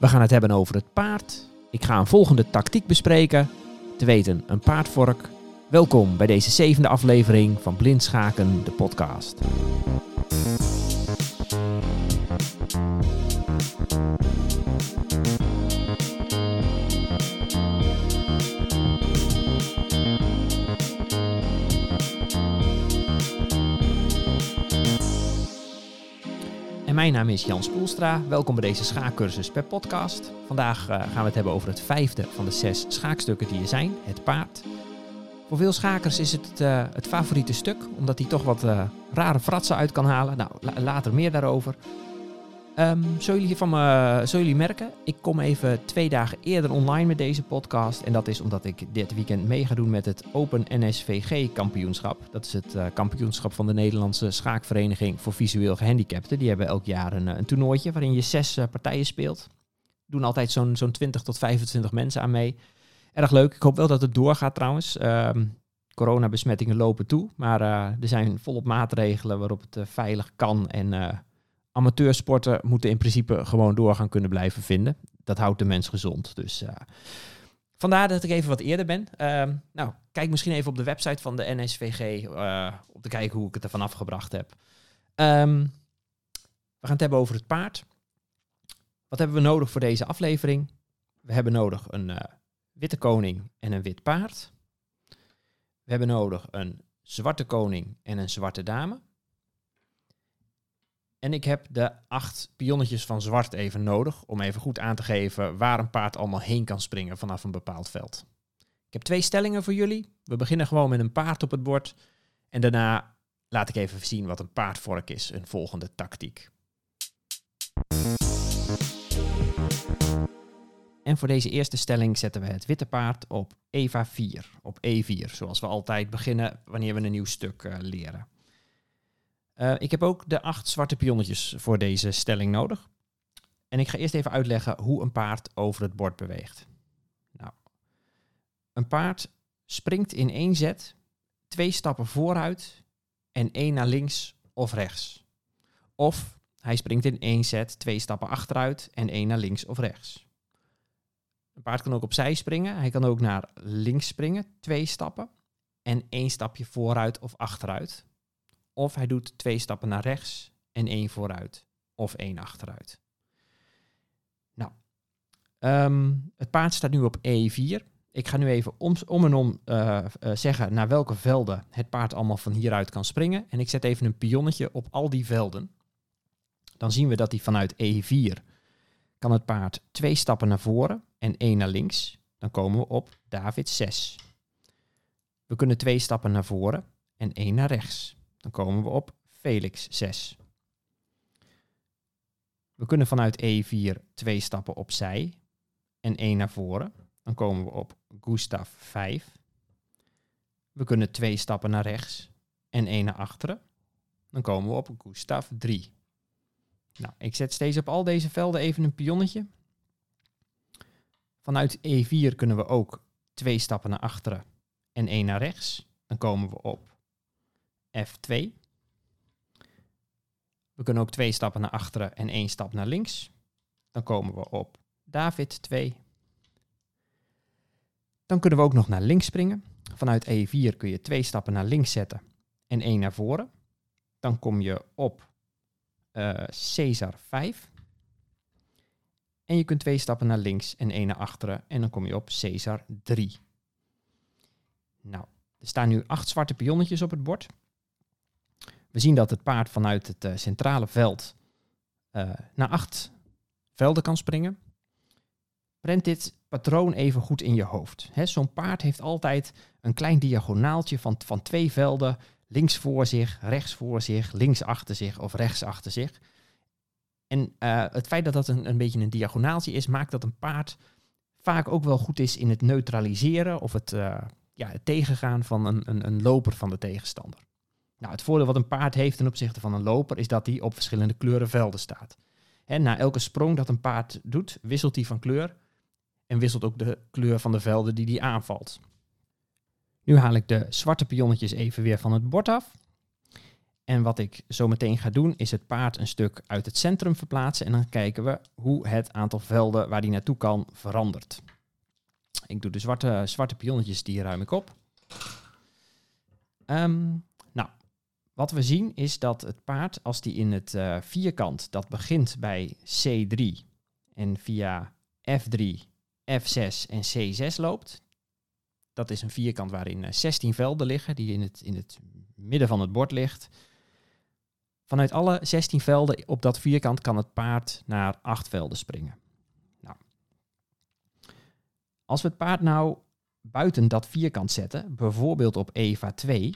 We gaan het hebben over het paard. Ik ga een volgende tactiek bespreken. Te weten, een paardvork. Welkom bij deze zevende aflevering van Blind Schaken, de podcast. Mijn naam is Jan Spoelstra. Welkom bij deze schaakcursus per podcast. Vandaag eh, gaan we het hebben over het vijfde van de zes schaakstukken die er zijn, het paard. Voor veel schakers is het het, eh, het favoriete stuk, omdat hij toch wat eh, rare fratsen uit kan halen. Nou, la- later meer daarover. Ehm zullen, jullie van me, zullen jullie merken, ik kom even twee dagen eerder online met deze podcast. En dat is omdat ik dit weekend mee ga doen met het Open NSVG kampioenschap. Dat is het eh, kampioenschap van de Nederlandse Schaakvereniging voor Visueel Gehandicapten. Die hebben elk jaar een, eh, een toernooitje waarin je zes eh, partijen speelt. Doen altijd zo'n zo'n 20 tot 25 mensen aan mee. Erg leuk. Ik hoop wel dat het doorgaat trouwens. Ehm, coronabesmettingen lopen toe. Maar eh, er zijn volop maatregelen waarop het eh, veilig kan. En eh amateursporten moeten in principe gewoon door gaan kunnen blijven vinden. Dat houdt de mens gezond. Dus eh, vandaar dat ik even wat eerder ben. Ehm, nou, kijk misschien even op de website van de NSVG eh, om te kijken hoe ik het ervan afgebracht heb. Ehm, we gaan het hebben over het paard. Wat hebben we nodig voor deze aflevering? We hebben nodig een eh, witte koning en een wit paard. We hebben nodig een zwarte koning en een zwarte dame. En ik heb de acht pionnetjes van zwart even nodig om even goed aan te geven waar een paard allemaal heen kan springen vanaf een bepaald veld. Ik heb twee stellingen voor jullie. We beginnen gewoon met een paard op het bord. En daarna laat ik even zien wat een paardvork is, een volgende tactiek. En voor deze eerste stelling zetten we het witte paard op EVA 4, op E4, zoals we altijd beginnen wanneer we een nieuw stuk eh, leren. Eh, ik heb ook de acht zwarte pionnetjes voor deze stelling nodig. En ik ga eerst even uitleggen hoe een paard over het bord beweegt. Nou, een paard springt in één zet twee stappen vooruit en één naar links of rechts. Of hij springt in één zet twee stappen achteruit en één naar links of rechts. Een paard kan ook opzij springen. Hij kan ook naar links springen, twee stappen. En één stapje vooruit of achteruit. Of hij doet twee stappen naar rechts en één vooruit of één achteruit. Nou, ehm, het paard staat nu op E4. Ik ga nu even om, en om eh, eh, zeggen naar welke velden het paard allemaal van hieruit kan springen. En ik zet even een pionnetje op al die velden. Dan zien we dat hij vanuit E4 kan het paard twee stappen naar voren en één naar links. Dan komen we op David 6. We kunnen twee stappen naar voren en één naar rechts. Dan komen we op Felix 6. We kunnen vanuit E4 twee stappen opzij en één naar voren. Dan komen we op Gustav 5. We kunnen twee stappen naar rechts en één naar achteren. Dan komen we op Gustav 3. Nou, ik zet steeds op al deze velden even een pionnetje. Vanuit E4 kunnen we ook twee stappen naar achteren en één naar rechts. Dan komen we op F2. We kunnen ook twee stappen naar achteren en één stap naar links. Dan komen we op David 2. Dan kunnen we ook nog naar links springen. Vanuit E4 kun je twee stappen naar links zetten en één naar voren. Dan kom je op eh Caesar 5. En je kunt twee stappen naar links en één naar achteren. En dan kom je op Caesar 3. Nou, er staan nu acht zwarte pionnetjes op het bord. We zien dat het paard vanuit het eh, centrale veld eh, naar acht velden kan springen. Prent dit patroon even goed in je hoofd. Zo'n paard heeft altijd een klein diagonaaltje van, van twee velden. Links voor zich, rechts voor zich, links achter zich of rechts achter zich. En eh, het feit dat dat een, een beetje een diagonaaltje is, maakt dat een paard vaak ook wel goed is in het neutraliseren of het, ja, het tegengaan van een, een, een loper van de tegenstander. Nou, het voordeel wat een paard heeft ten opzichte van een loper is dat hij op verschillende kleuren velden staat. Hè, na elke sprong dat een paard doet, wisselt hij van kleur en wisselt ook de kleur van de velden die hij aanvalt. Nu haal ik de zwarte pionnetjes even weer van het bord af. En wat ik zo meteen ga doen, is het paard een stuk uit het centrum verplaatsen. En dan kijken we hoe het aantal velden waar die naartoe kan verandert. Ik doe de zwarte, zwarte pionnetjes, die ruim ik op. Ehm, wat we zien is dat het paard, als die in het uh, vierkant, dat begint bij C3 en via F3, F6 en C6 loopt. Dat is een vierkant waarin 16 velden liggen, die in het, in het midden van het bord ligt. Vanuit alle 16 velden op dat vierkant kan het paard naar 8 velden springen. Nou, als we het paard nou buiten dat vierkant zetten, bijvoorbeeld op EVA 2,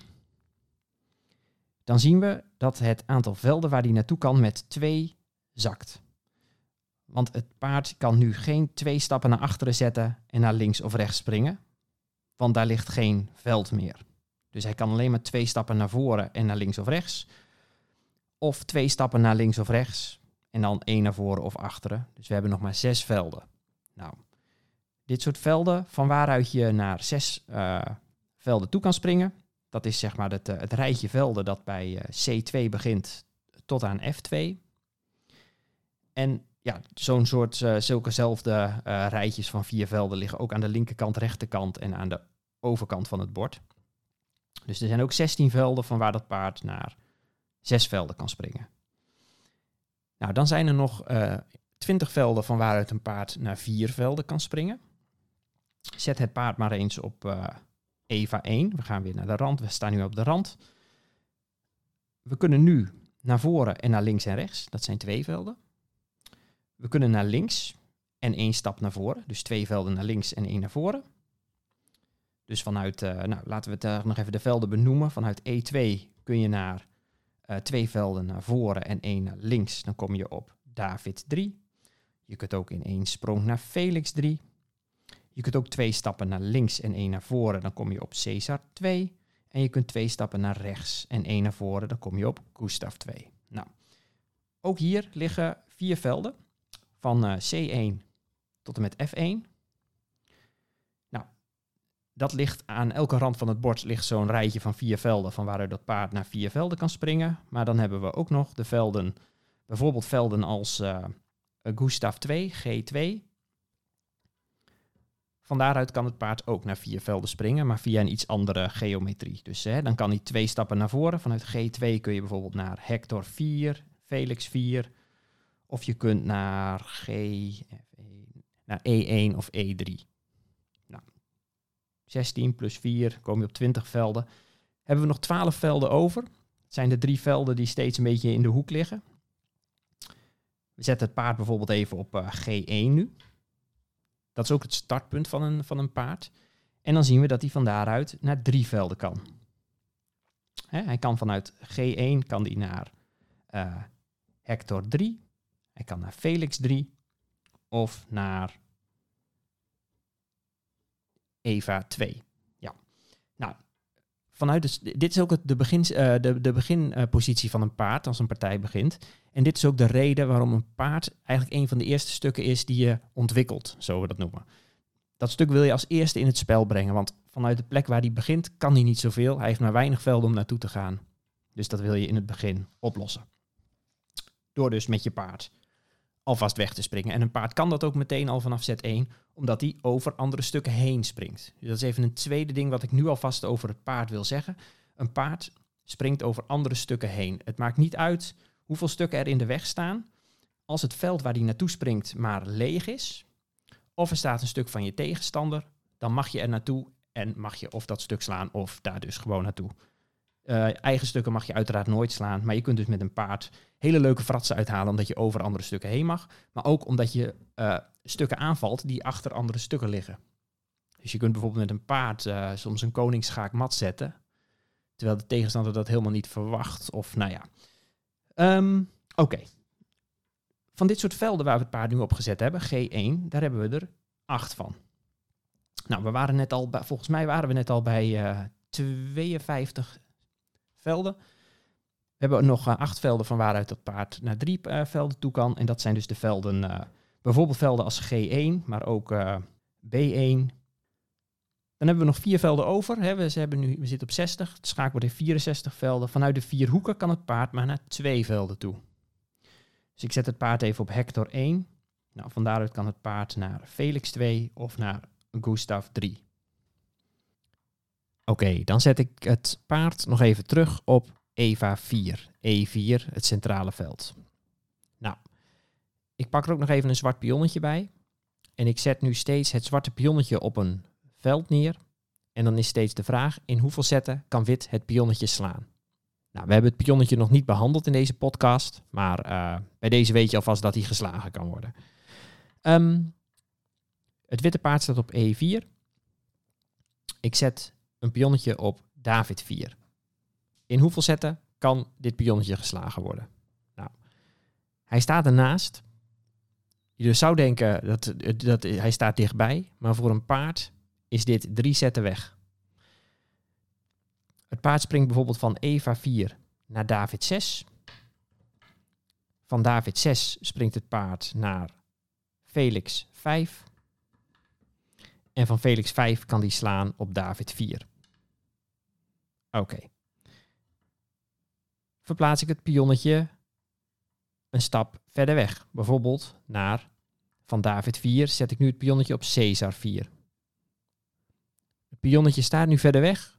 dan zien we dat het aantal velden waar die naartoe kan met 2 zakt. Want het paard kan nu geen twee stappen naar achteren zetten en naar links of rechts springen, want daar ligt geen veld meer. Dus hij kan alleen maar twee stappen naar voren en naar links of rechts, of twee stappen naar links of rechts en dan één naar voren of achteren. Dus we hebben nog maar zes velden. Nou, dit soort velden van waaruit je naar zes uh, velden toe kan springen, dat is zeg maar het, uh, het rijtje velden dat bij uh, C2 begint tot aan F2. En ja, zo'n soort, uh, zulkezelfde rijtjes van vier velden liggen ook aan de linkerkant, rechterkant en aan de overkant van het bord. Dus er zijn ook 16 velden van waar dat paard naar zes velden kan springen. Nou, dan zijn er nog uh, 20 velden van waaruit een paard naar vier velden kan springen. Zet het paard maar eens op EVA 1. We gaan weer naar de rand. We staan nu op de rand. We kunnen nu naar voren en naar links en rechts. Dat zijn twee velden. We kunnen naar links en één stap naar voren. Dus twee velden naar links en één naar voren. Dus vanuit, uh, nou, laten we het uh, nog even de velden benoemen. Vanuit E2 kun je naar uh, twee velden naar voren en één naar links. Dan kom je op David 3. Je kunt ook in één sprong naar Felix 3. Je kunt ook twee stappen naar links en één naar voren. Dan kom je op Caesar 2. En je kunt twee stappen naar rechts en één naar voren. Dan kom je op Gustav 2. Nou, ook hier liggen vier velden. Van C1 tot en met F1 dat ligt aan elke rand van het bord ligt zo'n rijtje van vier velden van waaruit dat paard naar vier velden kan springen. Maar dan hebben we ook nog de velden, bijvoorbeeld velden als uh, Gustav 2, G2. Van daaruit kan het paard ook naar vier velden springen, maar via een iets andere geometrie. Dus hè, dan kan hij twee stappen naar voren. Vanuit G2 kun je bijvoorbeeld naar Hector 4, Felix 4. Of je kunt naar, G, naar E1 of E3. 16 plus 4 kom je op 20 velden. Hebben we nog 12 velden over. Het zijn de drie velden die steeds een beetje in de hoek liggen. We zetten het paard bijvoorbeeld even op uh, G1 nu. Dat is ook het startpunt van een, van een paard. En dan zien we dat hij van daaruit naar drie velden kan. Hij kan vanuit G1 kan die naar uh, Hector 3. Hij kan naar Felix 3. Of naar Eva 2. Vanuit dit is ook de, uh, de, de beginpositie van een paard als een partij begint. En dit is ook de reden waarom een paard eigenlijk een van de eerste stukken is die je ontwikkelt, zo we dat noemen. Dat stuk wil je als eerste in het spel brengen, want vanuit de plek waar hij begint kan hij niet zoveel. Hij heeft maar weinig velden om naartoe te gaan. Dus dat wil je in het begin oplossen. Door dus met je paard alvast weg te springen. En een paard kan dat ook meteen al vanaf zet 1, omdat hij over andere stukken heen springt. Dus dat is even een tweede ding wat ik nu alvast over het paard wil zeggen. Een paard springt over andere stukken heen. Het maakt niet uit hoeveel stukken er in de weg staan. Als het veld waar hij naartoe springt maar leeg is, of er staat een stuk van je tegenstander, dan mag je er naartoe en mag je of dat stuk slaan of daar dus gewoon naartoe. Uh, eigen stukken mag je uiteraard nooit slaan, maar je kunt dus met een paard hele leuke fratsen uithalen omdat je over andere stukken heen mag. Maar ook omdat je uh, stukken aanvalt die achter andere stukken liggen. Dus je kunt bijvoorbeeld met een paard uh, soms een koningsschaak mat zetten, terwijl de tegenstander dat helemaal niet verwacht. Of nou ja. Um, Oké. Van dit soort velden waar we het paard nu op gezet hebben, G1, daar hebben we er acht van. Nou, we waren net al bij, volgens mij waren we net al bij 52 velden. We hebben nog uh, acht velden van waaruit dat paard naar drie uh, velden toe kan. En dat zijn dus de velden, uh, bijvoorbeeld velden als G1, maar ook B1. Dan hebben we nog vier velden over. Hè. We, hebben nu, we zitten op 60. Het schaakbord heeft 64 velden. Vanuit de vier hoeken kan het paard maar naar twee velden toe. Dus ik zet het paard even op Hector 1. Nou, van daaruit kan het paard naar Felix 2 of naar Gustav 3. Oké, dan zet ik het paard nog even terug op Eva 4. E4, het centrale veld. Nou, ik pak er ook nog even een zwart pionnetje bij. En ik zet nu steeds het zwarte pionnetje op een veld neer. En dan is steeds de vraag, in hoeveel zetten kan wit het pionnetje slaan? Nou, we hebben het pionnetje nog niet behandeld in deze podcast, maar eh, bij deze weet je alvast dat hij geslagen kan worden. Ehm, het witte paard staat op E4. Ik zet een pionnetje op David 4. In hoeveel zetten kan dit pionnetje geslagen worden? Nou, hij staat ernaast. Je zou denken dat, dat hij staat dichtbij, maar voor een paard is dit drie zetten weg. Het paard springt bijvoorbeeld van Eva 4 naar David 6. Van David 6 springt het paard naar Felix 5. En van Felix 5 kan die slaan op David 4. Oké. Verplaats ik het pionnetje een stap verder weg. Bijvoorbeeld naar van David 4 zet ik nu het pionnetje op Caesar 4. Het pionnetje staat nu verder weg.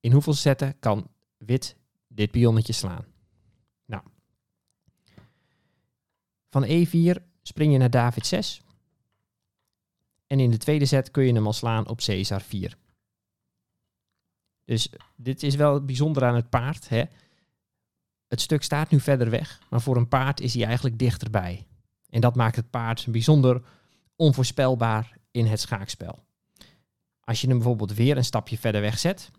In hoeveel zetten kan wit dit pionnetje slaan? Nou. Van E4 spring je naar David 6. En in de tweede set kun je hem al slaan op Caesar 4. Dus dit is wel bijzonder aan het paard. Hè? Het stuk staat nu verder weg, maar voor een paard is hij eigenlijk dichterbij. En dat maakt het paard bijzonder onvoorspelbaar in het schaakspel. Als je hem bijvoorbeeld weer een stapje verder weg zet,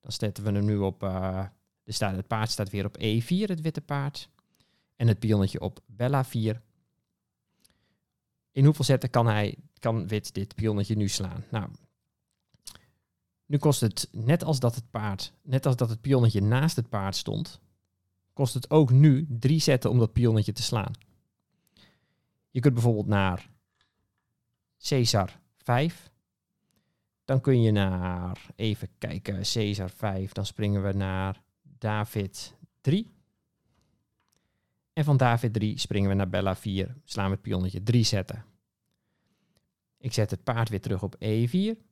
dan zetten we hem nu op. Uh, staat, het paard staat weer op E4, het witte paard. En het pionnetje op Bella 4. In hoeveel zetten kan, hij, kan wit dit pionnetje nu slaan? Nou, nu kost het, net als dat het paard, net als dat het pionnetje naast het paard stond, kost het ook nu drie zetten om dat pionnetje te slaan. Je kunt bijvoorbeeld naar Caesar 5. Dan kun je naar, even kijken, Caesar 5. Dan springen we naar David 3. En van David 3 springen we naar Bella 4. Slaan we het pionnetje 3 zetten. Ik zet het paard weer terug op E4.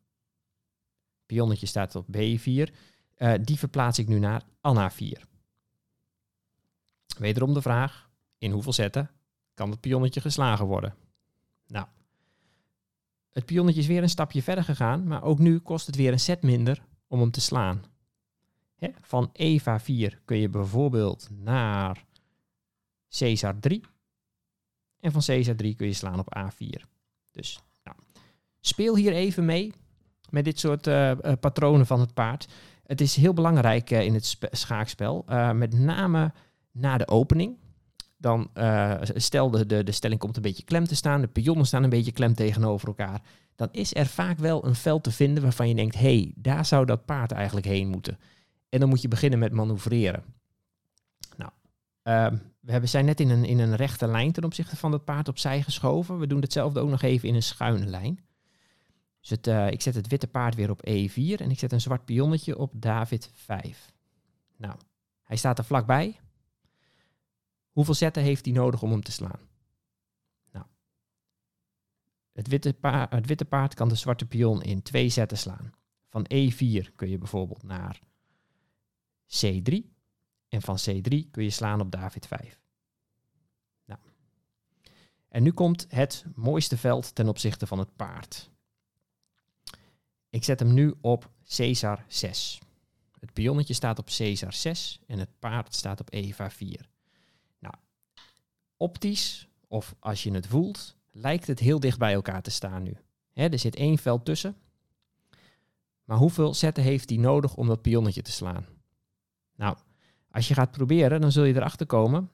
Pionnetje staat op B4. Uh, eh, die verplaats ik nu naar Anna 4. Wederom de vraag, in hoeveel zetten kan het pionnetje geslagen worden? Nou, het pionnetje is weer een stapje verder gegaan, maar ook nu kost het weer een set minder om hem te slaan. Van Eva 4 kun je bijvoorbeeld naar Caesar 3. En van Caesar 3 kun je slaan op A4. Dus nou, speel hier even mee met dit soort uh, patronen van het paard. Het is heel belangrijk uh, in het schaakspel, met name na de opening. Dan stel de, de, de stelling komt een beetje klem te staan, de pionnen staan een beetje klem tegenover elkaar. Dan is er vaak wel een veld te vinden waarvan je denkt, hé, hey, daar zou dat paard eigenlijk heen moeten. En dan moet je beginnen met manoeuvreren. Nou, ehm, we hebben, zijn net in een, in een rechte lijn ten opzichte van dat paard opzij geschoven. We doen hetzelfde ook nog even in een schuine lijn. Dus uh, ik zet het witte paard weer op E4 en ik zet een zwart pionnetje op David 5. Nou, hij staat er vlakbij. Hoeveel zetten heeft hij nodig om hem te slaan? Nou, het witte, paard, het witte paard kan de zwarte pion in twee zetten slaan. Van E4 kun je bijvoorbeeld naar C3. En van C3 kun je slaan op David 5. Nou. En nu komt het mooiste veld ten opzichte van het paard. Ik zet hem nu op Caesar 6. Het pionnetje staat op Caesar 6 en het paard staat op Eva 4. Nou, optisch, of als je het voelt, lijkt het heel dicht bij elkaar te staan nu. er zit één veld tussen. Maar hoeveel zetten heeft hij nodig om dat pionnetje te slaan? Nou, als je gaat proberen, dan zul je erachter komen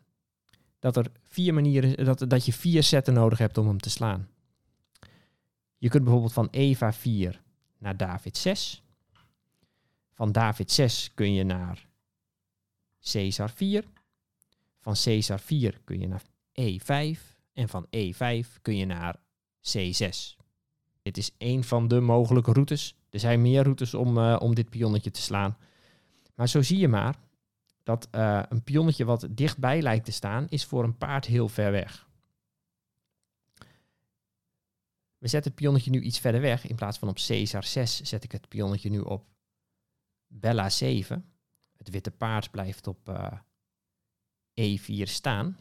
dat er vier manieren, dat, dat je vier zetten nodig hebt om hem te slaan. Je kunt bijvoorbeeld van Eva 4 naar David 6. Van David 6 kun je naar Caesar 4. Van Caesar 4 kun je naar E5. En van E5 kun je naar C6. Dit is één van de mogelijke routes. Er zijn meer routes om, uh, om dit pionnetje te slaan. Maar zo zie je maar dat uh, een pionnetje wat dichtbij lijkt te staan, is voor een paard heel ver weg. We zetten het pionnetje nu iets verder weg. In plaats van op Caesar 6 zet ik het pionnetje nu op Bella 7. Het witte paard blijft op uh, E4 staan.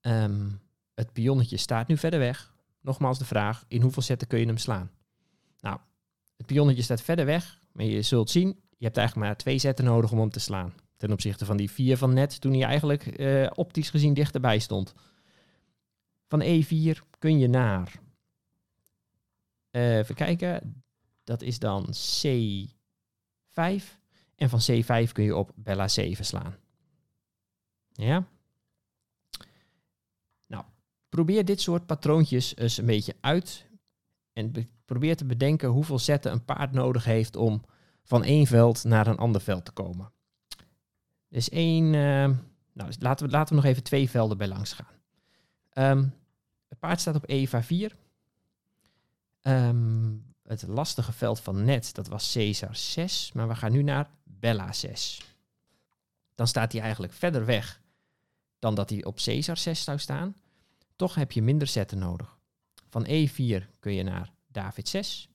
Um, het pionnetje staat nu verder weg. Nogmaals de vraag, in hoeveel zetten kun je hem slaan? Nou, het pionnetje staat verder weg, maar je zult zien, je hebt eigenlijk maar twee zetten nodig om hem te slaan. Ten opzichte van die vier van net, toen hij eigenlijk uh, optisch gezien dichterbij stond. Van E4 kun je naar, uh, even kijken, dat is dan C5. En van C5 kun je op Bella 7 slaan. Ja? Nou, probeer dit soort patroontjes eens een beetje uit. En probeer te bedenken hoeveel zetten een paard nodig heeft om van één veld naar een ander veld te komen. Dus één, uh, nou, laten, we, laten we nog even twee velden bij langs gaan. Um, het paard staat op Eva 4. Um, het lastige veld van net, dat was Caesar 6, maar we gaan nu naar Bella 6. Dan staat hij eigenlijk verder weg dan dat hij op Caesar 6 zou staan. Toch heb je minder zetten nodig. Van E4 kun je naar David 6.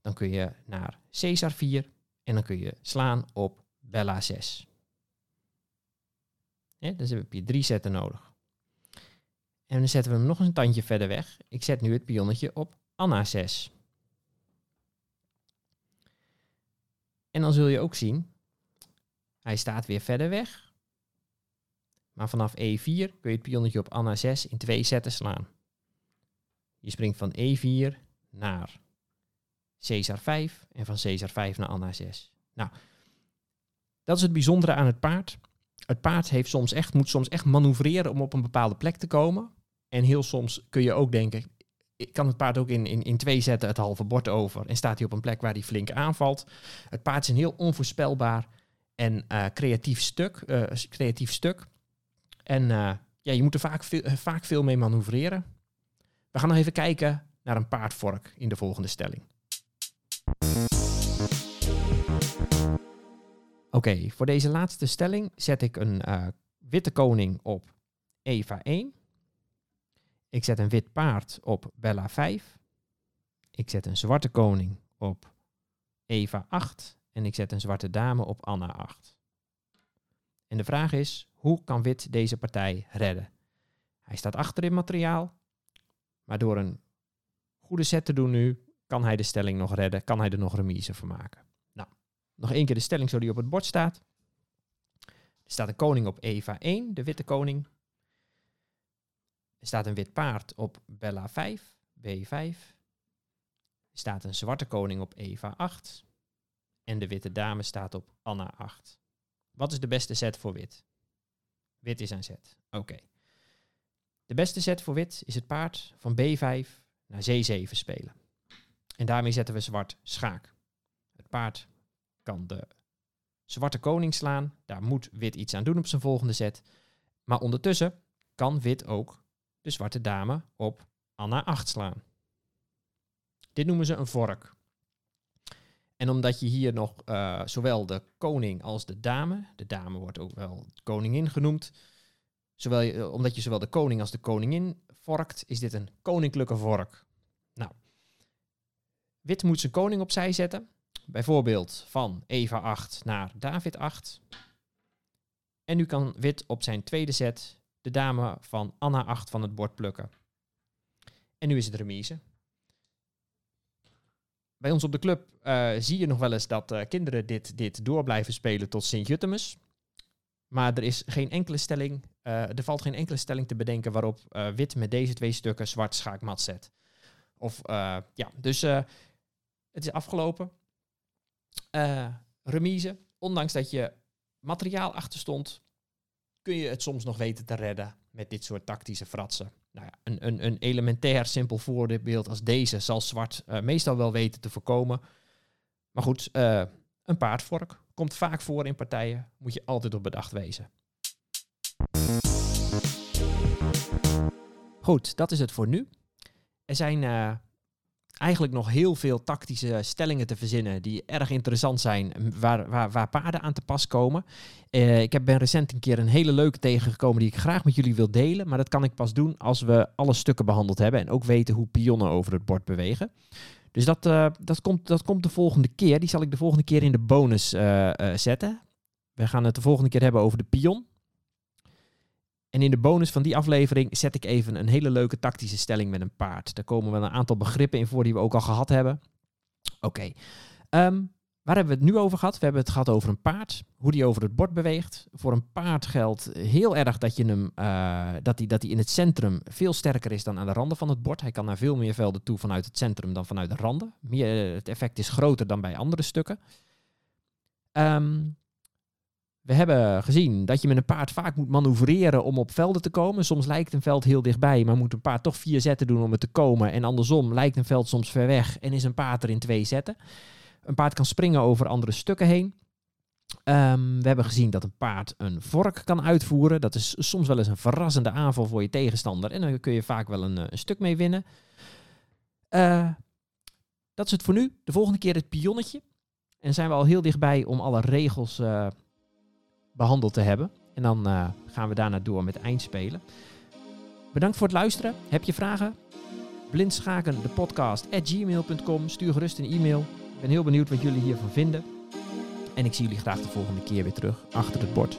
Dan kun je naar Caesar 4 en dan kun je slaan op Bella 6. Ja, dus heb je drie zetten nodig. En dan zetten we hem nog een tandje verder weg. Ik zet nu het pionnetje op Anna 6. En dan zul je ook zien, hij staat weer verder weg. Maar vanaf E4 kun je het pionnetje op Anna 6 in twee zetten slaan. Je springt van E4 naar Caesar 5 en van Caesar 5 naar Anna 6. Nou, dat is het bijzondere aan het paard. Het paard heeft soms echt, moet soms echt manoeuvreren om op een bepaalde plek te komen. En heel soms kun je ook denken, kan het paard ook in, in, in twee zetten het halve bord over en staat hij op een plek waar hij flink aanvalt. Het paard is een heel onvoorspelbaar en uh, creatief, stuk, uh, creatief stuk. En uh, ja, je moet er vaak veel, vaak veel mee manoeuvreren. We gaan nog even kijken naar een paardvork in de volgende stelling. Oké, voor deze laatste stelling zet ik een witte koning op Eva 1. Ik zet een wit paard op Bella 5. Ik zet een zwarte koning op Eva 8. En ik zet een zwarte dame op Anna 8. En de vraag is, hoe kan wit deze partij redden? Hij staat achter in materiaal, maar door een goede set te doen nu, kan hij de stelling nog redden, kan hij er nog remise van maken. Nog één keer de stelling zo die op het bord staat. Er staat een koning op Eva 1, de witte koning. Er staat een wit paard op Bella 5, B5. Er staat een zwarte koning op Eva 8. En de witte dame staat op Anna 8. Wat is de beste set voor wit? Wit is een set. Oké. De beste set voor wit is het paard van B5 naar C7 spelen. En daarmee zetten we zwart schaak. Het paard kan de zwarte koning slaan. Daar moet wit iets aan doen op zijn volgende set. Maar ondertussen kan wit ook de zwarte dame op Anna 8 slaan. Dit noemen ze een vork. En omdat je hier nog uh, zowel de koning als de dame, de dame wordt ook wel koningin genoemd, zowel, uh, omdat je zowel de koning als de koningin vorkt, is dit een koninklijke vork. Nou, wit moet zijn koning opzij zetten, bijvoorbeeld van Eva 8 naar David 8. En nu kan wit op zijn tweede zet de dame van Anna 8 van het bord plukken. En nu is het remise. Bij ons op de club uh, zie je nog wel eens dat uh, kinderen dit, dit door blijven spelen tot Sint-Jutemus. Maar er is geen enkele stelling, uh, er valt geen enkele stelling te bedenken waarop wit met deze twee stukken zwart schaakmat zet. Of ja, dus het is afgelopen. Remise, ondanks dat je materiaal achter stond, kun je het soms nog weten te redden met dit soort tactische fratsen. Nou ja, een, een, een elementair simpel voorbeeld als deze zal zwart uh, meestal wel weten te voorkomen. Maar goed, uh, een paardvork komt vaak voor in partijen, moet je altijd op bedacht wezen. Goed, dat is het voor nu. er zijn eigenlijk nog heel veel tactische stellingen te verzinnen die erg interessant zijn, waar, waar, waar paarden aan te pas komen. Uh, ik heb, ben recent een keer een hele leuke tegengekomen die ik graag met jullie wil delen, maar dat kan ik pas doen als we alle stukken behandeld hebben en ook weten hoe pionnen over het bord bewegen. Dus dat, uh, dat, komt, dat komt de volgende keer. Die zal ik de volgende keer in de bonus zetten. We gaan het de volgende keer hebben over de pion. En in de bonus van die aflevering zet ik even een hele leuke tactische stelling met een paard. Daar komen wel een aantal begrippen in voor die we ook al gehad hebben. Oké, ehm, waar hebben we het nu over gehad? We hebben het gehad over een paard, hoe die over het bord beweegt. Voor een paard geldt heel erg dat, je hem, uh, dat, hij, dat hij in het centrum veel sterker is dan aan de randen van het bord. Hij kan naar veel meer velden toe vanuit het centrum dan vanuit de randen. Meer, het effect is groter dan bij andere stukken. Um, we hebben gezien dat je met een paard vaak moet manoeuvreren om op velden te komen. Soms lijkt een veld heel dichtbij, maar moet een paard toch vier zetten doen om er te komen. En andersom lijkt een veld soms ver weg en is een paard er in twee zetten. Een paard kan springen over andere stukken heen. Um, we hebben gezien dat een paard een vork kan uitvoeren. Dat is soms wel eens een verrassende aanval voor je tegenstander. En dan kun je vaak wel een, een stuk mee winnen. Uh, dat is het voor nu. De volgende keer het pionnetje. En zijn we al heel dichtbij om alle regels uh, behandeld te hebben. En dan uh, gaan we daarna door met eindspelen. Bedankt voor het luisteren. Heb je vragen? Blindschaken de podcast at gmail.com. Stuur gerust een e-mail. Ik ben heel benieuwd wat jullie hiervan vinden. En ik zie jullie graag de volgende keer weer terug achter het bord.